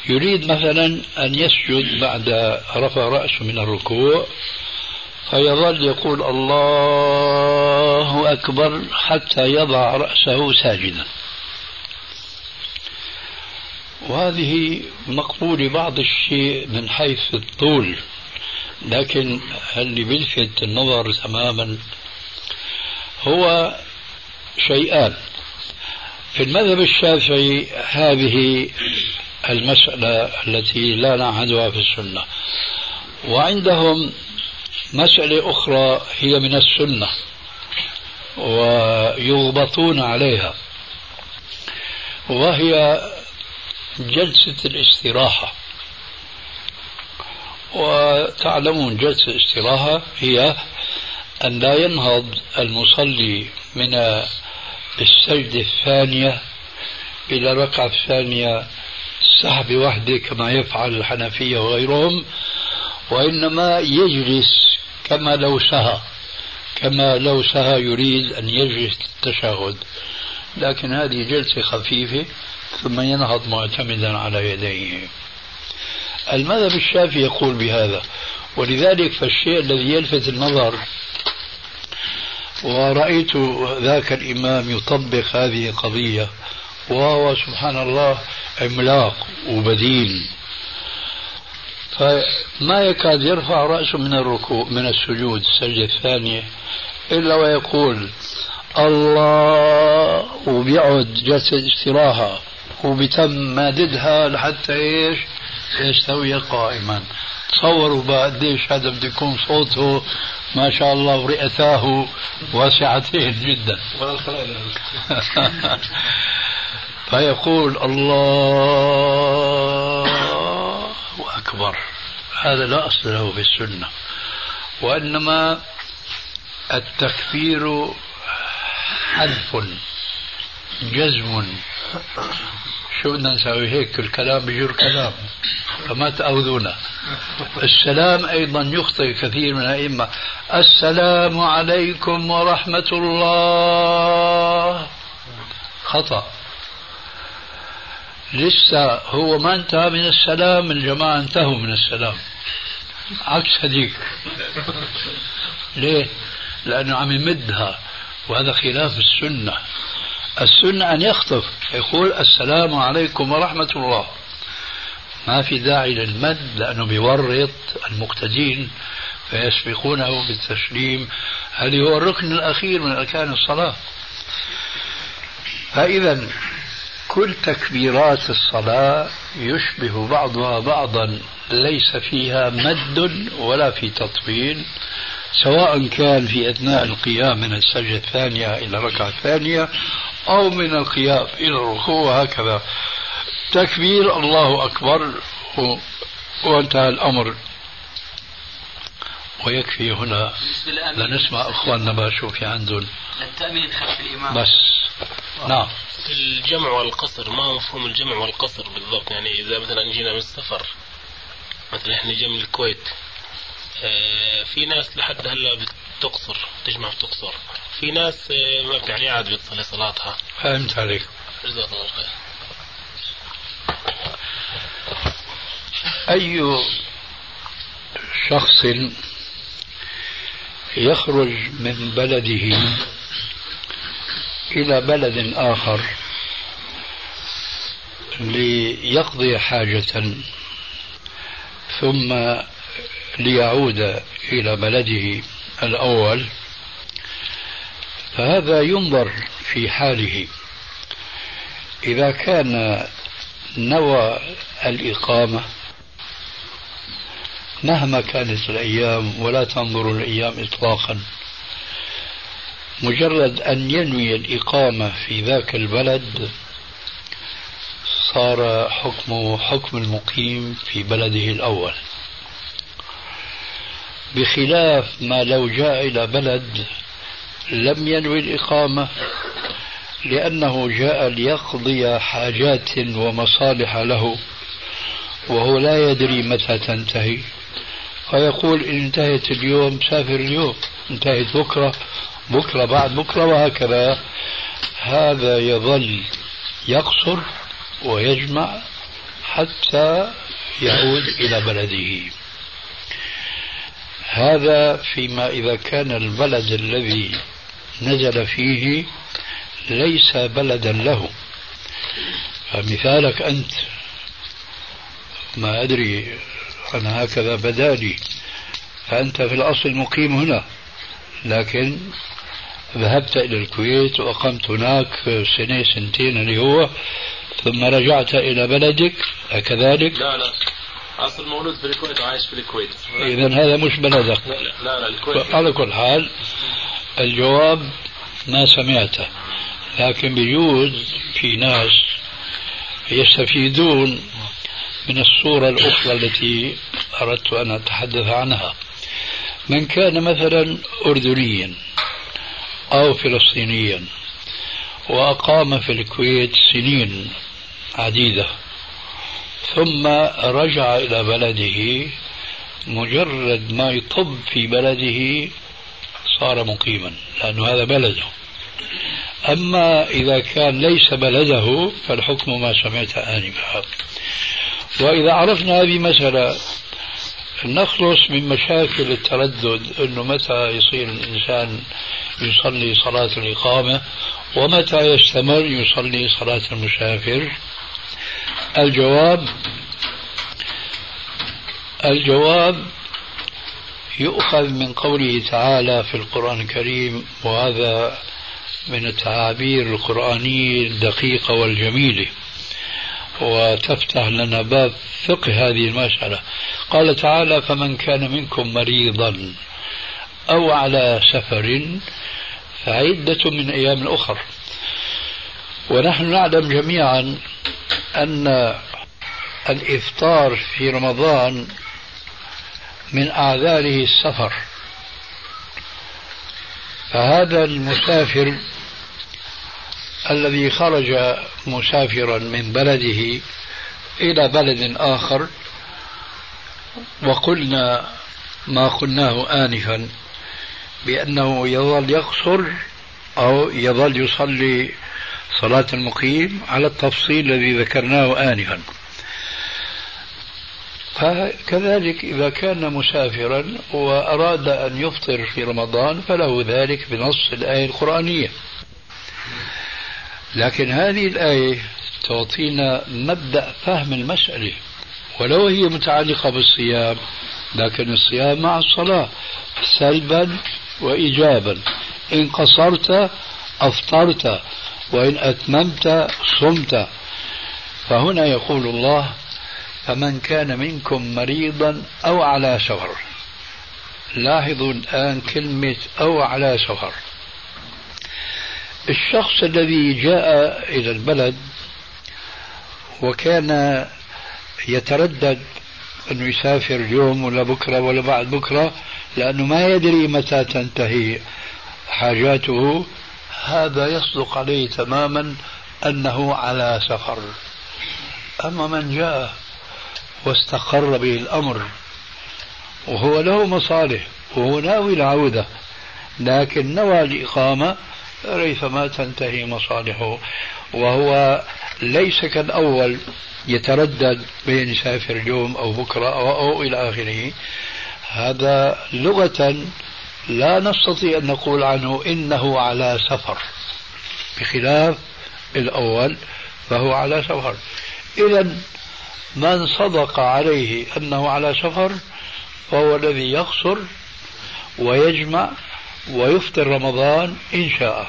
يريد مثلا أن يسجد بعد رفع رأسه من الركوع فيظل يقول الله أكبر حتى يضع رأسه ساجدا. وهذه مقبولة بعض الشيء من حيث الطول لكن اللي بيلفت النظر تماما؟ هو شيئان. في المذهب الشافعي هذه المسألة التي لا نعهدها في السنة. وعندهم مسألة أخرى هي من السنة ويغبطون عليها وهي جلسة الاستراحة. وتعلمون جلسة الاستراحة هي أن لا ينهض المصلي من السجدة الثانية إلى الركعة الثانية سحب وحده كما يفعل الحنفية وغيرهم وإنما يجلس كما لو سهى كما لو سهى يريد أن يجلس التشهد لكن هذه جلسة خفيفة ثم ينهض معتمدا على يديه. المذهب الشافعي يقول بهذا ولذلك فالشيء الذي يلفت النظر ورأيت ذاك الإمام يطبق هذه القضية وهو سبحان الله عملاق وبدين فما يكاد يرفع رأسه من الركوع من السجود السجدة الثانية إلا ويقول الله وبيقعد جلسة استراحة وبتم ماددها لحتى إيش؟ يستوي قائما. تصوروا بقى قديش هذا بده يكون صوته ما شاء الله ورئتاه واسعتين جدا. فيقول الله أكبر. هذا لا أصل له في السنة وإنما التكفير حذف جزم. شو بدنا نسوي هيك؟ الكلام بجر كلام فما تأخذونا. السلام أيضا يخطئ كثير من الأئمة. السلام عليكم ورحمة الله. خطأ. لسه هو ما انتهى من السلام الجماعة انتهوا من السلام. عكس هذيك. ليه؟ لأنه عم يمدها وهذا خلاف السنة. السنة أن يخطف يقول السلام عليكم ورحمة الله. ما في داعي للمد لأنه بيورط المقتدين فيسبقونه بالتسليم. هذه هو الركن الأخير من أركان الصلاة. فإذا كل تكبيرات الصلاة يشبه بعضها بعضا ليس فيها مد ولا في تطويل سواء كان في أثناء القيام من السجدة الثانية إلى الركعة الثانية أو من القيام إلى الركوع وهكذا تكبير الله أكبر وانتهى الأمر. ويكفي هنا. لنسمع أخواننا ما شو في عندهم. التأمين خلف الإمام بس. نعم. الجمع والقصر ما مفهوم الجمع والقصر بالضبط؟ يعني إذا مثلا جينا من السفر مثلا إحنا جاي من الكويت آه، في ناس لحد هلأ بتقصر تجمع بتقصر في ناس آه، ما يعني عاد بتصلي صلاتها. فهمت عليك جزاك الله خير. أي شخص يخرج من بلده إلى بلد آخر ليقضي حاجة ثم ليعود إلى بلده الأول. فهذا ينظر في حاله. إذا كان نوى الإقامة مهما كانت الأيام ولا تنظر الأيام إطلاقا. مجرد أن ينوي الإقامة في ذاك البلد صار حكمه حكم المقيم في بلده الأول. بخلاف ما لو جاء إلى بلد لم ينوي الإقامة لأنه جاء ليقضي حاجات ومصالح له وهو لا يدري متى تنتهي. فيقول إن انتهت اليوم سافر اليوم انتهت بكرة بكرة بعد بكرة وهكذا. هذا يظل يقصر ويجمع حتى يعود إلى بلده. هذا فيما إذا كان البلد الذي نزل فيه ليس بلدا له. فمثالك أنت ما أدري أنا هكذا بدالي فأنت في الأصل مقيم هنا. لكن ذهبت إلى الكويت وأقمت هناك سنة سنتين اللي هو ثم رجعت إلى بلدك. أكذلك؟ لا لا. أصل مولود في الكويت وعايش في الكويت. إذا هذا مش بلدك. لا لا الكويت. على كل حال الجواب ما سمعته. لكن بيجوز في ناس يستفيدون من الصورة الأخرى التي أردت أن أتحدث عنها. من كان مثلا أردنيا أو فلسطينيا وأقام في الكويت سنين عديدة ثم رجع إلى بلده مجرد ما يطب في بلده صار مقيما لأنه هذا بلده. أما إذا كان ليس بلده فالحكم ما سمعت آنفا. وإذا عرفنا هذه مسألة نخلص من مشاكل التردد أنه متى يصير الإنسان يصلي صلاة الإقامة ومتى يستمر يصلي صلاة المسافر. الجواب الجواب يؤخذ من قوله تعالى في القرآن الكريم وهذا من التعابير القرآنية الدقيقة والجميلة. وتفتح لنا باب فقه هذه المسألة. قال تعالى فمن كان منكم مريضا أو على سفر فعدة من أيام أخر. ونحن نعلم جميعا أن الإفطار في رمضان من أعذاره السفر. فهذا المسافر الذي خرج مسافرا من بلده إلى بلد آخر وقلنا ما قلناه آنفا بأنه يظل يقصر أو يظل يصلي صلاة المقيم على التفصيل الذي ذكرناه آنفا. فكذلك إذا كان مسافرا وأراد أن يفطر في رمضان فله ذلك بنص الآية القرآنية. لكن هذه الآية تعطينا مبدأ فهم المسألة ولو هي متعلقة بالصيام لكن الصيام مع الصلاة سلبا وإيجابا. إن قصرت أفطرت وإن أتممت صمت. فهنا يقول الله فمن كان منكم مريضا أو على سفر لاحظوا الآن كلمة أو على سفر الشخص الذي جاء إلى البلد وكان يتردد أنه يسافر اليوم ولا بكرة ولا بعد بكرة لأنه ما يدري متى تنتهي حاجاته. هذا يصدق عليه تماما أنه على سفر. أما من جاء واستقر به الأمر وهو له مصالح وهو ناوي العودة لكن نوى الإقامة ريثما تنتهي مصالحه. وهو ليس كالأول يتردد بين يسافر اليوم أو بكرة أو, أو إلى آخره. هذا لغة لا نستطيع أن نقول عنه إنه على سفر. بخلاف الأول فهو على سفر. إذا من صدق عليه أنه على سفر فهو الذي يقصر ويجمع ويفطر رمضان إن شاء.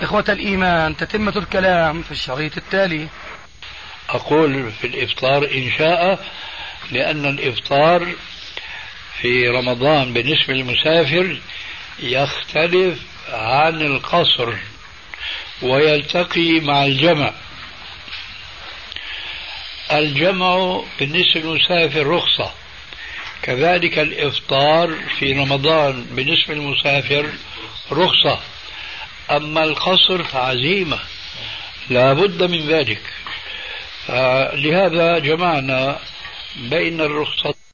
إخوة الإيمان تتمة الكلام في الشريط التالي. أقول في الإفطار إن شاء لأن الإفطار في رمضان بالنسبة للمسافر يختلف عن القصر ويلتقي مع الجمع. الجمع بالنسبة للمسافر رخصة. كذلك الإفطار في رمضان بالنسبة للمسافر رخصة. أما القصر فعزيمة. لا بد من ذلك. لهذا جمعنا بين الرخصة